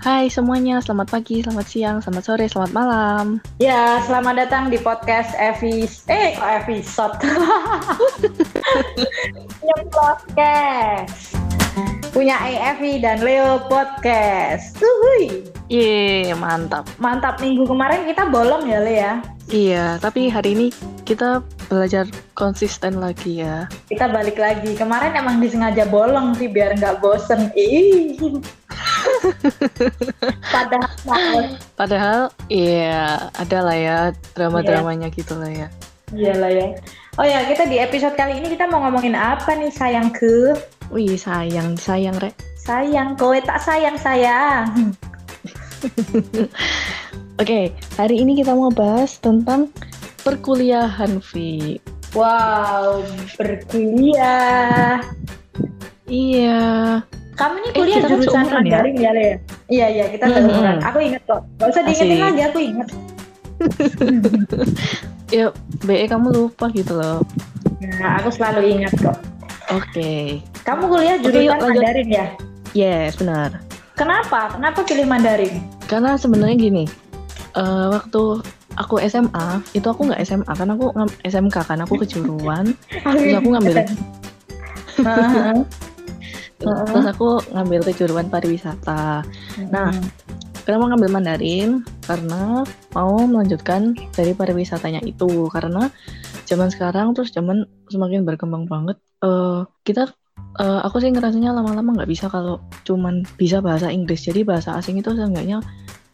Hai semuanya, selamat pagi, selamat siang, selamat sore, selamat malam. Ya, selamat datang di podcast Evis. Eh, kok episode? Punya podcast. Punya Evi dan Leo podcast. Uhui. Yeay, mantap. Mantap, minggu kemarin kita bolong ya, Le ya? Iya, tapi hari ini kita belajar konsisten lagi ya. Kita balik lagi. Kemarin emang disengaja bolong sih biar nggak bosen. Ih. Padahal Padahal iya ada lah ya drama-dramanya yeah. gitu lah ya. Iya lah ya. Oh ya, kita di episode kali ini kita mau ngomongin apa nih sayangku? Wih, sayang, sayang, Rek. Sayang, kowe tak sayang, sayang. Oke, okay, hari ini kita mau bahas tentang perkuliahan, Vi. Wow, berkuliah. Iya. Kamu ini kuliah eh, jurusan kan Mandarin ya, Le? Iya, iya, kita mm -hmm. Aku ingat kok. Gak usah diingetin lagi, aku ingat. ya, BE kamu lupa gitu loh. Nah, aku selalu ingat kok. Oke. Okay. Kamu kuliah jurusan okay, Mandarin ya? Yes, benar. Kenapa? Kenapa pilih Mandarin? Karena sebenarnya gini, uh, waktu aku SMA itu aku nggak SMA kan aku SMK kan aku kejuruan terus aku ngambil terus aku ngambil kejuruan pariwisata. Nah kenapa ngambil Mandarin karena mau melanjutkan dari pariwisatanya itu. Karena zaman sekarang terus zaman semakin berkembang banget uh, kita uh, aku sih ngerasanya lama-lama nggak bisa kalau cuman bisa bahasa Inggris. Jadi bahasa asing itu seenggaknya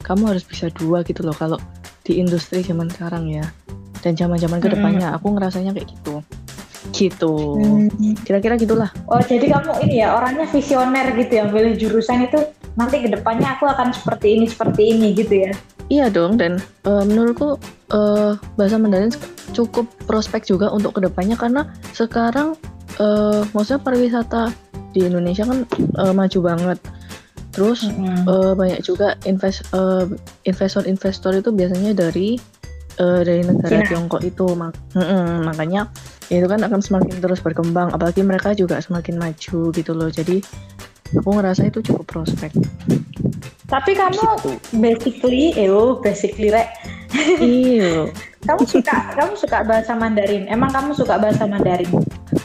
kamu harus bisa dua gitu loh kalau di industri zaman sekarang ya. Dan zaman-zaman ke depannya hmm. aku ngerasanya kayak gitu gitu hmm. kira-kira gitulah oh jadi kamu ini ya orangnya visioner gitu ya pilih jurusan itu nanti ke depannya aku akan seperti ini seperti ini gitu ya iya dong dan uh, menurutku uh, bahasa Mandarin cukup prospek juga untuk ke depannya karena sekarang uh, maksudnya pariwisata di Indonesia kan uh, maju banget. Terus mm-hmm. uh, banyak juga invest uh, investor-investor itu biasanya dari uh, dari negara. Tiongkok itu mak mm-hmm, makanya itu kan akan semakin terus berkembang apalagi mereka juga semakin maju gitu loh. Jadi aku ngerasa itu cukup prospek. Tapi kamu gitu. basically, eh oh, basically rek. Iya. kamu suka kamu suka bahasa Mandarin? Emang kamu suka bahasa Mandarin?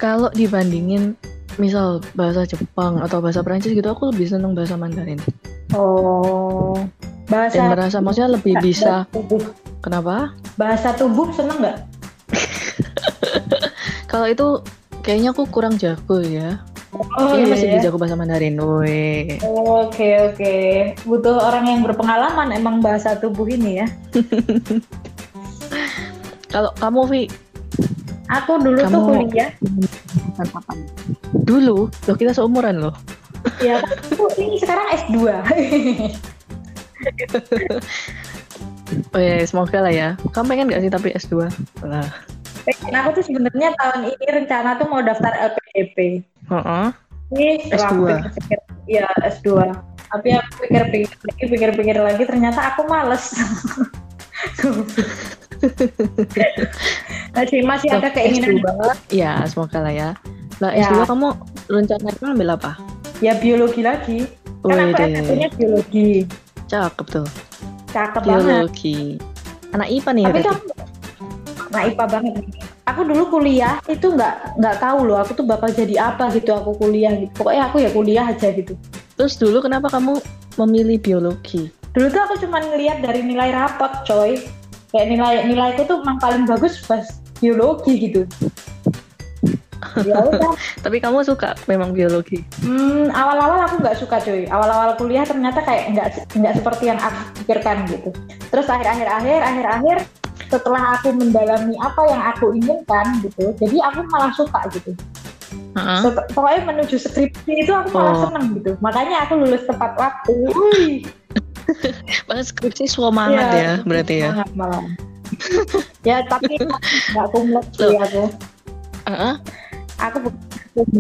Kalau dibandingin misal bahasa Jepang atau bahasa Prancis gitu, aku lebih seneng bahasa Mandarin. Oh, bahasa. Dan merasa maksudnya lebih bisa. Tubuh. Kenapa? Bahasa tubuh seneng nggak? Kalau itu kayaknya aku kurang jago ya. Oh, iya, masih bisa jago bahasa Mandarin. Oke oh, oke, okay, okay. butuh orang yang berpengalaman emang bahasa tubuh ini ya. Kalau kamu Vi, Aku dulu Kamu... tuh kuliah. Dulu? Loh kita seumuran loh. Ya, aku ini sekarang S2. oh ya, semoga lah ya. Kamu pengen gak sih tapi S2? Lah. Pengen aku tuh sebenarnya tahun ini rencana tuh mau daftar LPDP. Uh -uh. Ini S2. Iya, S2. Tapi aku pikir-pikir lagi, pikir-pikir lagi ternyata aku males. masih masih ada keinginan banget. Ya, semoga lah ya. Nah, ya. S2 kamu rencananya ambil apa? Ya biologi lagi. Karena aku S1-nya biologi. Cakep tuh. Cakep biologi. banget. Anak IPA nih Tapi ya, kamu anak IPA banget. Aku dulu kuliah itu nggak nggak tahu loh aku tuh bakal jadi apa gitu aku kuliah gitu. Pokoknya aku ya kuliah aja gitu. Terus dulu kenapa kamu memilih biologi? Dulu tuh aku cuma ngeliat dari nilai rapot, coy kayak nilai nilaiku tuh memang paling bagus pas biologi gitu ya udah tapi kamu suka memang biologi hmm, awal-awal aku nggak suka cuy awal-awal kuliah ternyata kayak nggak nggak seperti yang aku pikirkan gitu terus akhir-akhir akhir akhir-akhir setelah aku mendalami apa yang aku inginkan gitu jadi aku malah suka gitu uh-huh. pokoknya menuju skripsi itu aku malah oh. seneng gitu makanya aku lulus tepat waktu Pas skripsi semangat ya, ya berarti ya. malam. ya tapi nggak kumlot sih aku. Uh-uh. Aku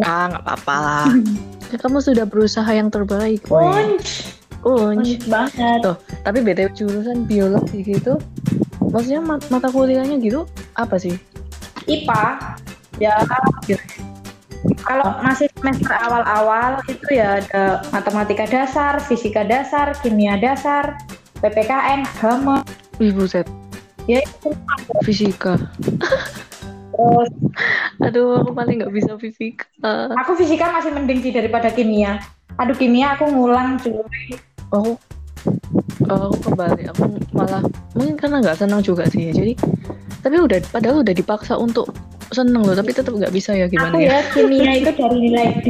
ah nggak apa-apa lah. kamu sudah berusaha yang terbaik. Unch. Unch. banget. Tuh, tapi btw jurusan biologi gitu, maksudnya mat mata kuliahnya gitu apa sih? IPA. Ya. kalau masih semester awal-awal itu ya ada matematika dasar, fisika dasar, kimia dasar, PPKN, agama. Wih buset. Ya itu Fisika. terus Aduh, aku paling nggak bisa fisika. aku fisika masih mending sih daripada kimia. Aduh kimia aku ngulang cuy. Aku aku kembali aku malah mungkin karena nggak senang juga sih ya. Jadi tapi udah padahal udah dipaksa untuk seneng loh tapi tetap nggak bisa ya gimana Aku ya. ya kimia itu dari nilai D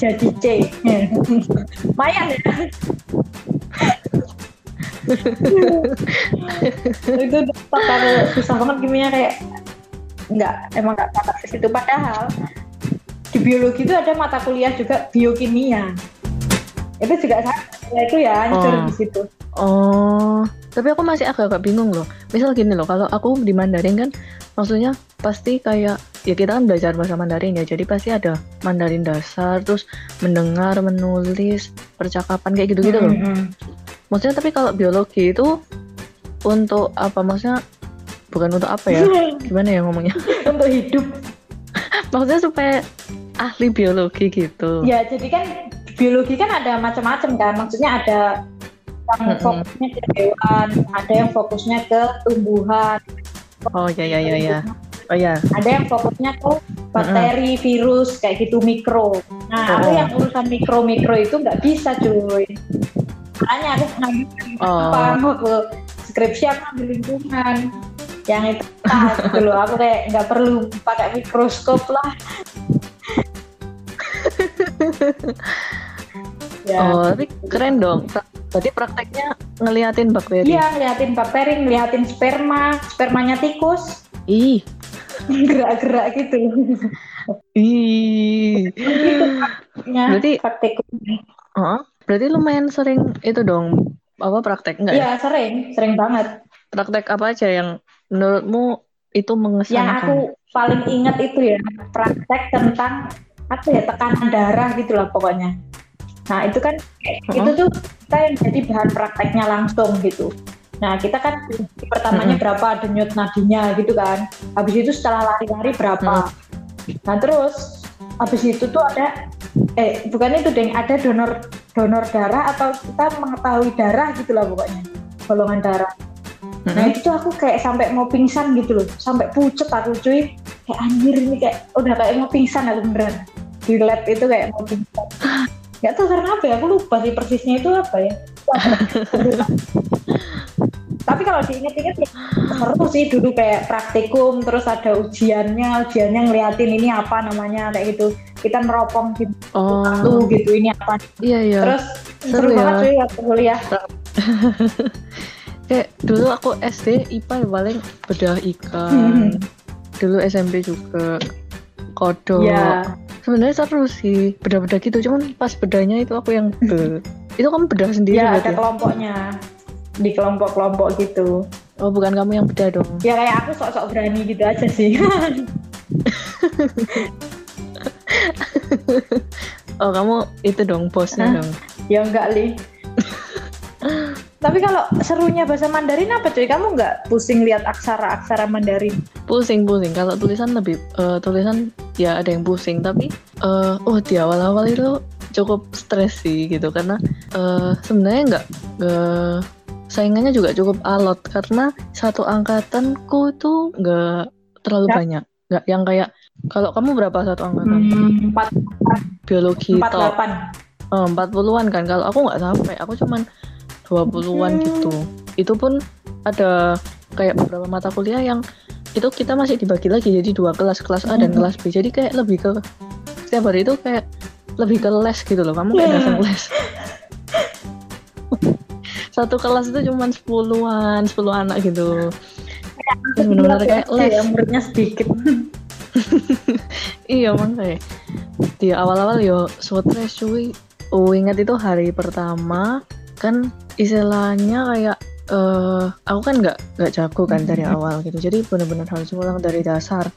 jadi C. Lumayan ya. itu kalau susah banget kimia kayak nggak emang nggak bakat ke situ padahal di biologi itu ada mata kuliah juga biokimia itu juga sama itu ya hancur Oh. di situ Oh, tapi aku masih agak-agak bingung loh. Misal gini loh, kalau aku di Mandarin kan, maksudnya pasti kayak ya kita kan belajar bahasa Mandarin ya, jadi pasti ada Mandarin dasar, terus mendengar, menulis, percakapan kayak gitu-gitu loh. Mm-mm. Maksudnya tapi kalau biologi itu untuk apa? Maksudnya bukan untuk apa ya? Gimana ya ngomongnya? untuk hidup Maksudnya supaya ahli biologi gitu. ya jadi kan biologi kan ada macam-macam kan maksudnya ada yang fokusnya ke hewan ada yang fokusnya ke tumbuhan Oh ya ya ya ya. Oh ya. ada yang fokusnya ke bakteri, virus, kayak gitu mikro. Nah, aku Oh. yang urusan mikro-mikro itu nggak bisa cuy. Makanya aku ngambil Oh. apa aku skripsi aku ngambil lingkungan. Yang itu ah, gitu aku kayak nggak perlu pakai mikroskop lah. ya. Oh, tapi keren dong. Berarti prakteknya ngeliatin bakteri. Iya, ngeliatin bakteri, ngeliatin sperma, spermanya tikus, Ih, gerak-gerak gitu. ih. Ya, Berarti- praktik. Heeh. berarti lumayan sering itu dong apa praktek enggak ya? Iya, sering, sering banget. Praktek apa aja yang menurutmu itu Yang aku mengesankan? paling ingat itu ya praktek tentang apa ya tekanan darah gitu lah pokoknya. Nah itu kan Uh-uh. itu tuh kita yang jadi bahan prakteknya langsung gitu. Nah kita kan pertamanya Mm-mm. berapa denyut nadinya gitu kan. Habis itu setelah lari-lari berapa. Nah terus habis itu tuh ada eh bukan itu deng ada donor donor darah atau kita mengetahui darah gitu lah pokoknya golongan darah. Nah itu tuh aku kayak sampai mau pingsan gitu loh, sampai pucet aku cuy. Kayak anjir ini kayak udah kayak mau pingsan aku beneran. Di lab itu kayak mau pingsan. Gak tau karena apa ya, aku lupa sih persisnya itu apa ya. Tapi kalau diinget-inget ya seru sih dulu kayak praktikum, terus ada ujiannya, ujiannya ngeliatin ini apa namanya kayak gitu. Kita meropong gitu Oh, gitu, ini apa. iya iya. Terus Seru seru, ya. banget cuy waktu kuliah. Kayak dulu aku SD IPA yang paling bedah Hmm. ikan. Dulu SMP juga kodok. Ya, Sebenarnya seru sih bedah-bedah gitu, cuman pas bedahnya itu aku yang be. itu kamu bedah sendiri ya ada ya? kelompoknya di kelompok-kelompok gitu. Oh, bukan kamu yang bedah dong. Ya kayak aku sok-sok berani gitu aja sih. Oh, kamu itu dong bosnya Hah? dong. ya enggak li. Tapi kalau serunya bahasa Mandarin apa cuy? Kamu nggak pusing lihat aksara-aksara Mandarin? Pusing-pusing. Kalau tulisan lebih eh, tulisan ya ada yang pusing, tapi eh oh di awal-awal itu cukup stres sih gitu karena eh sebenarnya nggak nggak saingannya juga cukup alot karena satu angkatanku tuh nggak terlalu Ya. banyak. Nggak yang kayak kalau kamu berapa satu angkatan? Hmm, empat Biologi empat tok. delapan. Eh, 40-an kan. Kalau aku nggak sampai, aku cuman 20-an Hmm. gitu. Itu pun ada kayak beberapa mata kuliah yang itu kita masih dibagi lagi jadi dua kelas, kelas A dan kelas B. Jadi kayak lebih ke setiap hari itu kayak lebih ke les gitu loh. Kamu kayak Hmm. datang les. Satu kelas itu cuman 10-an, 10 anak gitu. Terus benar-benar kayak les. ya, muridnya sedikit. Iya makanya di awal-awal yo stres cuy. Oh ingat itu hari pertama kan istilahnya kayak eh aku kan nggak nggak jago kan dari Mhm. awal gitu. Jadi benar-benar harus ulang dari dasar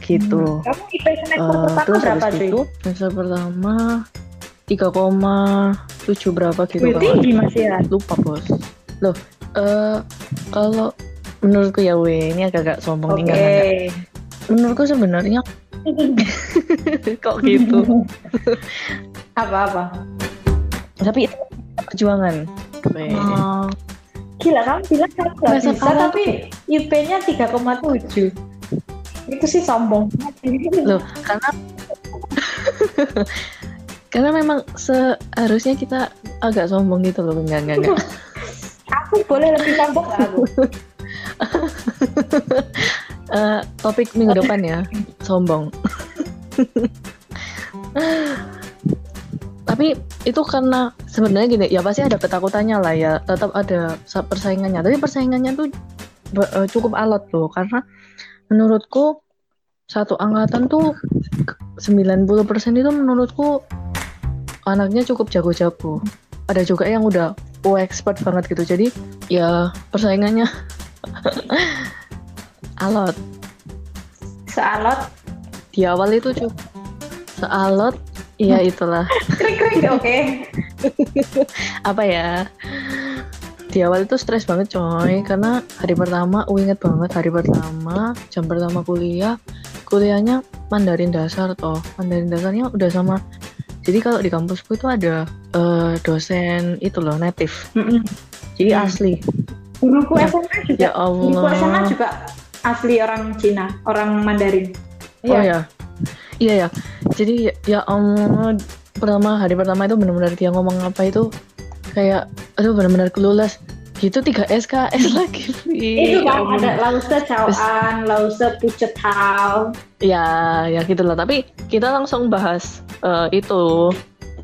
gitu. Kamu IP semester Eh, pertama terus berapa habis itu semester pertama 3,7 berapa gitu Wih, tinggi masih ya. lupa bos. Loh eh kalau menurutku ya weh ini agak-agak sombong Oke. nih menurutku sebenarnya Kok gitu? Apa-apa? Tapi itu perjuangan. Oh. Gila kamu bilang kamu nggak Masa bisa kamu- tapi IP-nya 3,7 itu sih sombong. Loh, karena karena memang seharusnya kita agak sombong gitu loh, enggak enggak enggak. aku boleh lebih sombong aku Eh, topik minggu depan ya, sombong. Tapi itu karena sebenarnya gini, ya pasti ada ketakutannya lah ya, tetap ada sa- persaingannya. Tapi persaingannya tuh eh, cukup alot loh, karena menurutku satu angkatan tuh 90% itu menurutku anaknya cukup jago-jago. Ada juga yang udah oh, expert banget gitu. Jadi ya persaingannya alot. sealot Di awal itu cukup sealot, ya itulah krik krik oke apa ya. Di awal itu stres banget coy, karena hari pertama, aku inget banget hari pertama, jam pertama kuliah, kuliahnya Mandarin dasar toh, Mandarin dasarnya udah sama. Jadi kalau di kampusku itu ada eh, dosen itu loh native, jadi Hmm. asli. guruku Ya. SMA juga Ya guruku SMA Allah. juga asli orang Cina orang Mandarin Oh Iya. ya, iya ya. Jadi ya, ya Allah, pertama hari pertama itu benar-benar dia ngomong apa itu kayak, aduh benar-benar kelulus. Gitu 3 SKS lagi. Itu Ya kan ampun. ada Lause Chao-an, Lause Pucet Hao Ya, ya gitu lah. Tapi kita langsung bahas eh, itu,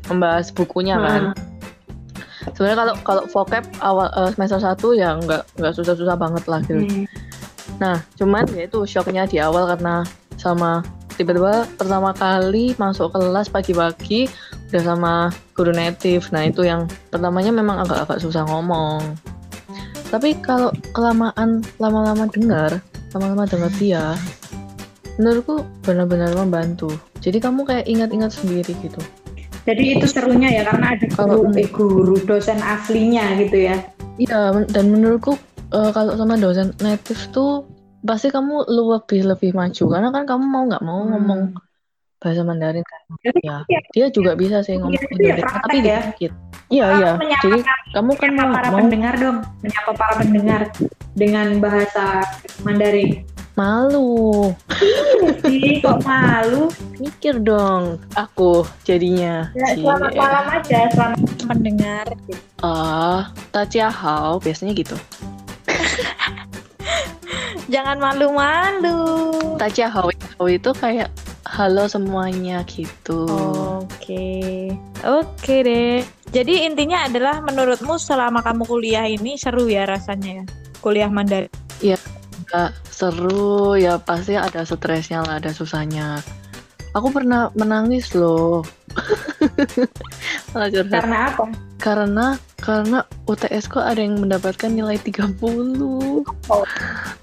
membahas bukunya kan. Sebenarnya kalau kalau vocab awal eh, semester 1 ya nggak nggak susah-susah banget lah gitu. Hmm. Nah, cuman ya itu shocknya di awal karena sama tiba-tiba pertama kali masuk kelas pagi-pagi udah sama guru native. Nah, itu yang pertamanya memang agak-agak susah ngomong. Tapi kalau kelamaan lama-lama dengar, lama-lama dengar dia, menurutku benar-benar membantu. Jadi kamu kayak ingat-ingat sendiri gitu. Jadi itu serunya ya karena ada Kalau- guru, eh, guru dosen aslinya gitu ya. Iya, dan menurutku eh, kalau sama dosen native tuh pasti kamu lebih lebih maju karena kan kamu mau nggak mau Hmm. ngomong bahasa Mandarin kan. Ya, ya, dia juga bisa sih ngomong Iya, ya Indonesia, praktek tapi ya. dikit. Iya, iya. Jadi kamu kan mau, para mau pendengar dong, menyapa para pendengar dengan bahasa Mandarin. malu. Ih, kok malu? Mikir dong aku jadinya. Ya, Cie. selamat malam aja, selamat pendengar. Ah, Tachiahao biasanya gitu. Jangan malu-malu. Tachiahao itu kayak halo semuanya gitu. Oke. Oke deh. Jadi intinya adalah menurutmu selama kamu kuliah ini seru ya rasanya ya? Kuliah Mandarin. Nggak seru ya pasti ada stresnya lah ada susahnya aku pernah menangis loh. Karena apa? karena karena UTS kok ada yang mendapatkan nilai 30 Oh.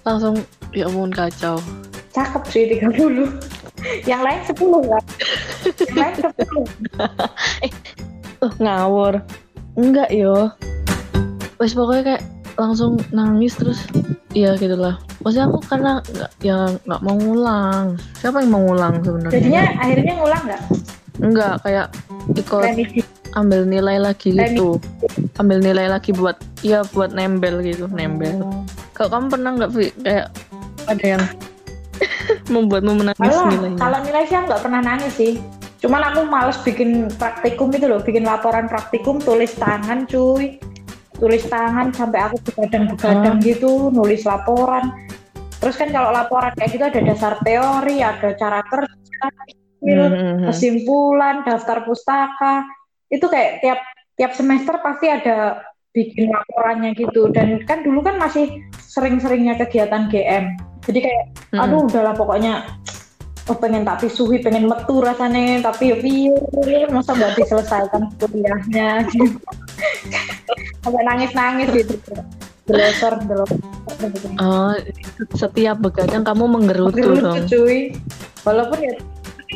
langsung ya ampun kacau Cakep sih 30. Yang lain 10 kan? Yang lain 10. uh, ngawur enggak yo wes pokoknya kayak langsung nangis terus iya gitulah maksudnya aku karena nggak ya nggak mau ngulang siapa yang mau ngulang sebenarnya Jadinya akhirnya ngulang nggak? enggak kayak ikut Remisi. ambil nilai lagi Remisi. gitu ambil nilai lagi buat ya buat nembel gitu nembel Oh. kalau kamu pernah nggak kayak ada yang membuatmu menangis Alah, nilainya kalau nilai sih nggak pernah nangis sih. Cuman aku males bikin praktikum itu loh, bikin laporan praktikum tulis tangan cuy. Tulis tangan sampai aku begadang-begadang gitu, nulis laporan. Terus kan kalau laporan kayak gitu ada dasar teori, ada cara kerja, Hmm, hmm, hmm. kesimpulan, daftar pustaka. Itu kayak tiap tiap semester pasti ada bikin laporannya gitu. Dan kan dulu kan masih sering-seringnya kegiatan GM. Jadi kayak Hmm. aduh udahlah pokoknya oh pengen tak pisuhi pengen metu rasanya tapi ya piye masa nggak diselesaikan kuliahnya gitu. sampai nangis nangis gitu belosor belosor gitu. Oh, setiap begadang kamu menggerutu lucu dong. cuy walaupun ya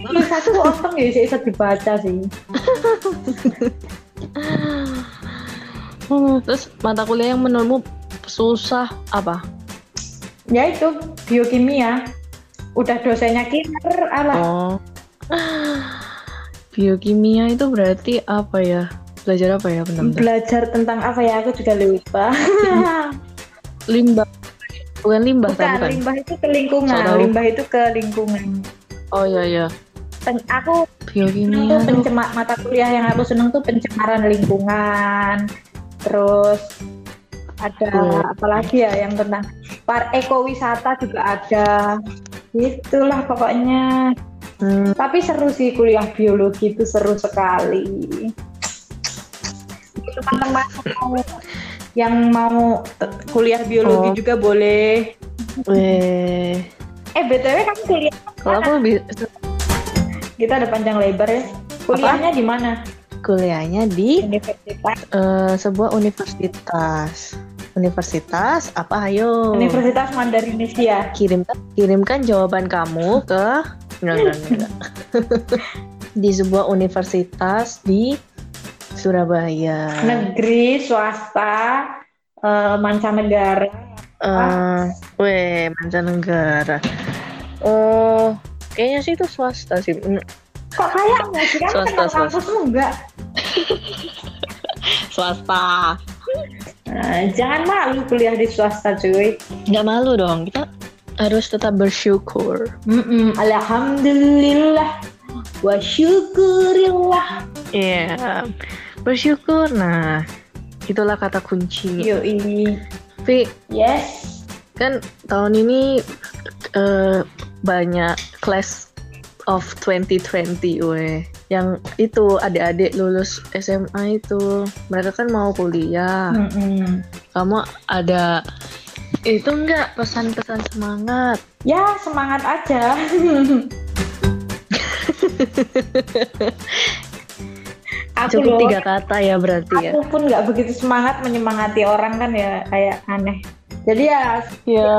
tulisanku onteng ya bisa dibaca sih Hmm, Terus mata kuliah yang menurutmu susah apa? ya itu biokimia udah dosennya killer alah Oh. Biokimia itu berarti apa ya? Belajar apa ya benar-benar? belajar tentang apa ya aku juga lupa Limbah. Bukan limbah bukan kan? Bukan. limbah itu ke lingkungan tahu. limbah itu ke lingkungan Oh iya iya. Pen- aku Biokimia. itu pencemar mata kuliah yang aku seneng tuh pencemaran lingkungan terus ada Oh. apalagi ya yang tentang par ekowisata juga ada itulah pokoknya Hmm, tapi seru sih kuliah biologi itu seru sekali teman-teman mau yang mau kuliah biologi Oh. juga boleh weh. eh btw kamu kuliah Kalau aku lebih kita ada panjang lebar ya kuliahnya di mana kuliahnya di universitas eh, sebuah universitas. Universitas apa ayo? Universitas Mandarinisia kirimkan kirimkan jawaban kamu ke enggak, enggak, enggak. di sebuah universitas di Surabaya. negeri swasta eh, mancanegara Eh, weh mancanegara. Oh, kayaknya sih itu swasta sih. Mm, kok kayak enggak sih kan Swasta, swasta. enggak Swasta. Nah, jangan malu kuliah di swasta cuy Nggak malu dong. Kita harus tetap bersyukur. Mm-mm, Alhamdulillah wa syukurillah Iya. Bersyukur. Nah, itulah kata kunci. yoi Tapi yes kan tahun ini eh, banyak class of 2020 weh yang itu adik-adik lulus SMA itu mereka kan mau kuliah Mm-mm. kamu ada itu enggak pesan-pesan semangat ya semangat aja aku cukup loh. tiga kata ya berarti ya. Aku pun nggak begitu semangat menyemangati orang kan ya kayak aneh. Jadi ya ya.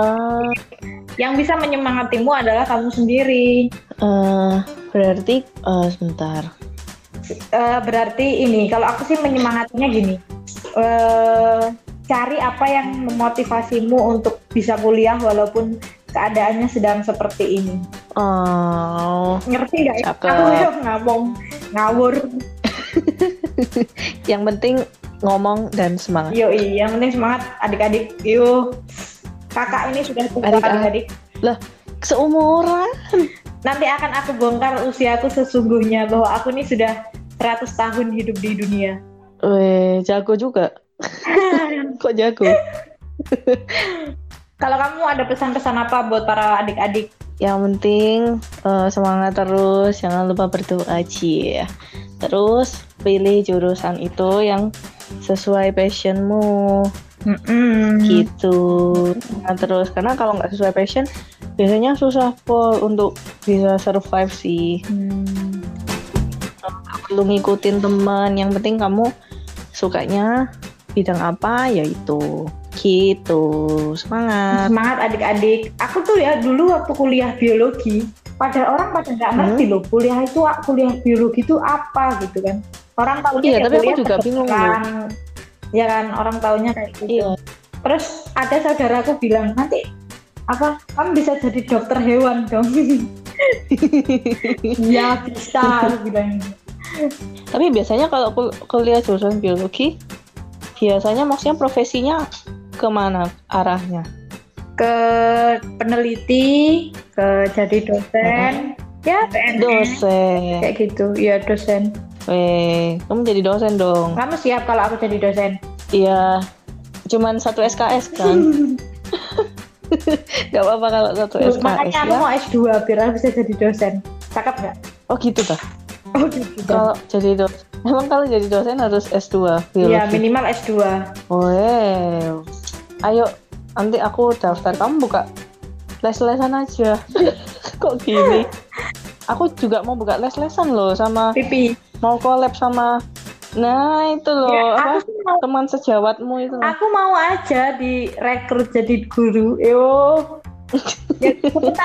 yang bisa menyemangatimu adalah kamu sendiri. Eh, berarti eh, sebentar. Eh, berarti ini kalau aku sih menyemangatinya gini. Eh cari apa yang memotivasimu untuk bisa kuliah walaupun keadaannya sedang seperti ini. Oh. Ngerti nggak ya? Aku ngomong ngawur yang penting ngomong dan semangat yoi yang penting semangat adik-adik yuk kakak ini sudah tua Adik-adik. adik-adik seumuran nanti akan aku bongkar usiaku sesungguhnya bahwa aku ini sudah 100 tahun hidup di dunia Weh, jago juga. Kok jago? kalau kamu ada pesan-pesan apa buat para adik-adik Yang penting eh, semangat terus, jangan lupa berdoa Ci. Terus pilih jurusan itu yang sesuai passionmu, Mm-mm. gitu. Nah, terus karena kalau nggak sesuai passion, biasanya susah pol untuk bisa survive sih. Hmm. Perlu ngikutin teman. Yang penting kamu sukanya bidang apa, yaitu gitu. Semangat. Semangat adik-adik. Aku tuh ya dulu waktu kuliah biologi, pada orang pada nggak ngerti loh kuliah itu kuliah biologi itu apa gitu kan. Orang tahunya Iya, ya tapi aku juga bingung kedokteran. Ya kan, orang tahunya kayak gitu. Iya. Terus ada saudaraku bilang nanti apa kamu bisa jadi dokter hewan dong. Iya bisa, bilang. Tapi biasanya kalau kul- kuliah jurusan biologi, biasanya maksudnya profesinya ke mana arahnya? Ke peneliti, ke jadi dosen, ya PNS Dosen. kayak gitu. Iya dosen. Weh, kamu jadi dosen dong. Kamu siap kalau aku jadi dosen? Iya, cuman satu SKS kan? Gak apa-apa kalau satu SKS Makanya aku ya. mau S2 biar aku bisa jadi dosen. Cakep nggak? Oh gitu ta? Oh gitu. Kalau jadi dosen, emang kalau jadi dosen harus S2 Iya minimal S2. Weh, ayo nanti aku daftar. Kamu buka les-lesan aja. Kok gini? Aku juga mau buka les-lesan loh sama Pipi. mau collab sama Nah itu loh Ya, apa mau, teman sejawatmu itu loh. aku mau aja direkrut jadi guru. Yo. ya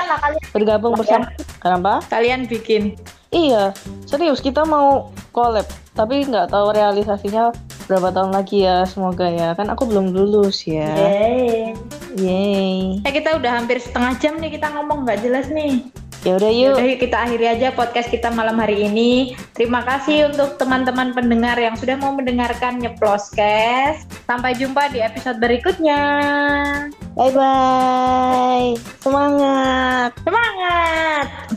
lah kalian. bergabung bersama. Kenapa? Kalian bikin. Iya serius kita mau collab tapi nggak tahu realisasinya berapa tahun lagi ya semoga ya kan aku belum lulus ya. Yeay. Yeay. Eh kita udah hampir setengah jam nih kita ngomong nggak jelas nih. Ya udah yuk. Yaudah yuk kita akhiri aja podcast kita malam hari ini. Terima kasih untuk teman-teman pendengar yang sudah mau mendengarkan Nyeploscast. Sampai jumpa di episode berikutnya. Bye bye. Semangat. Semangat!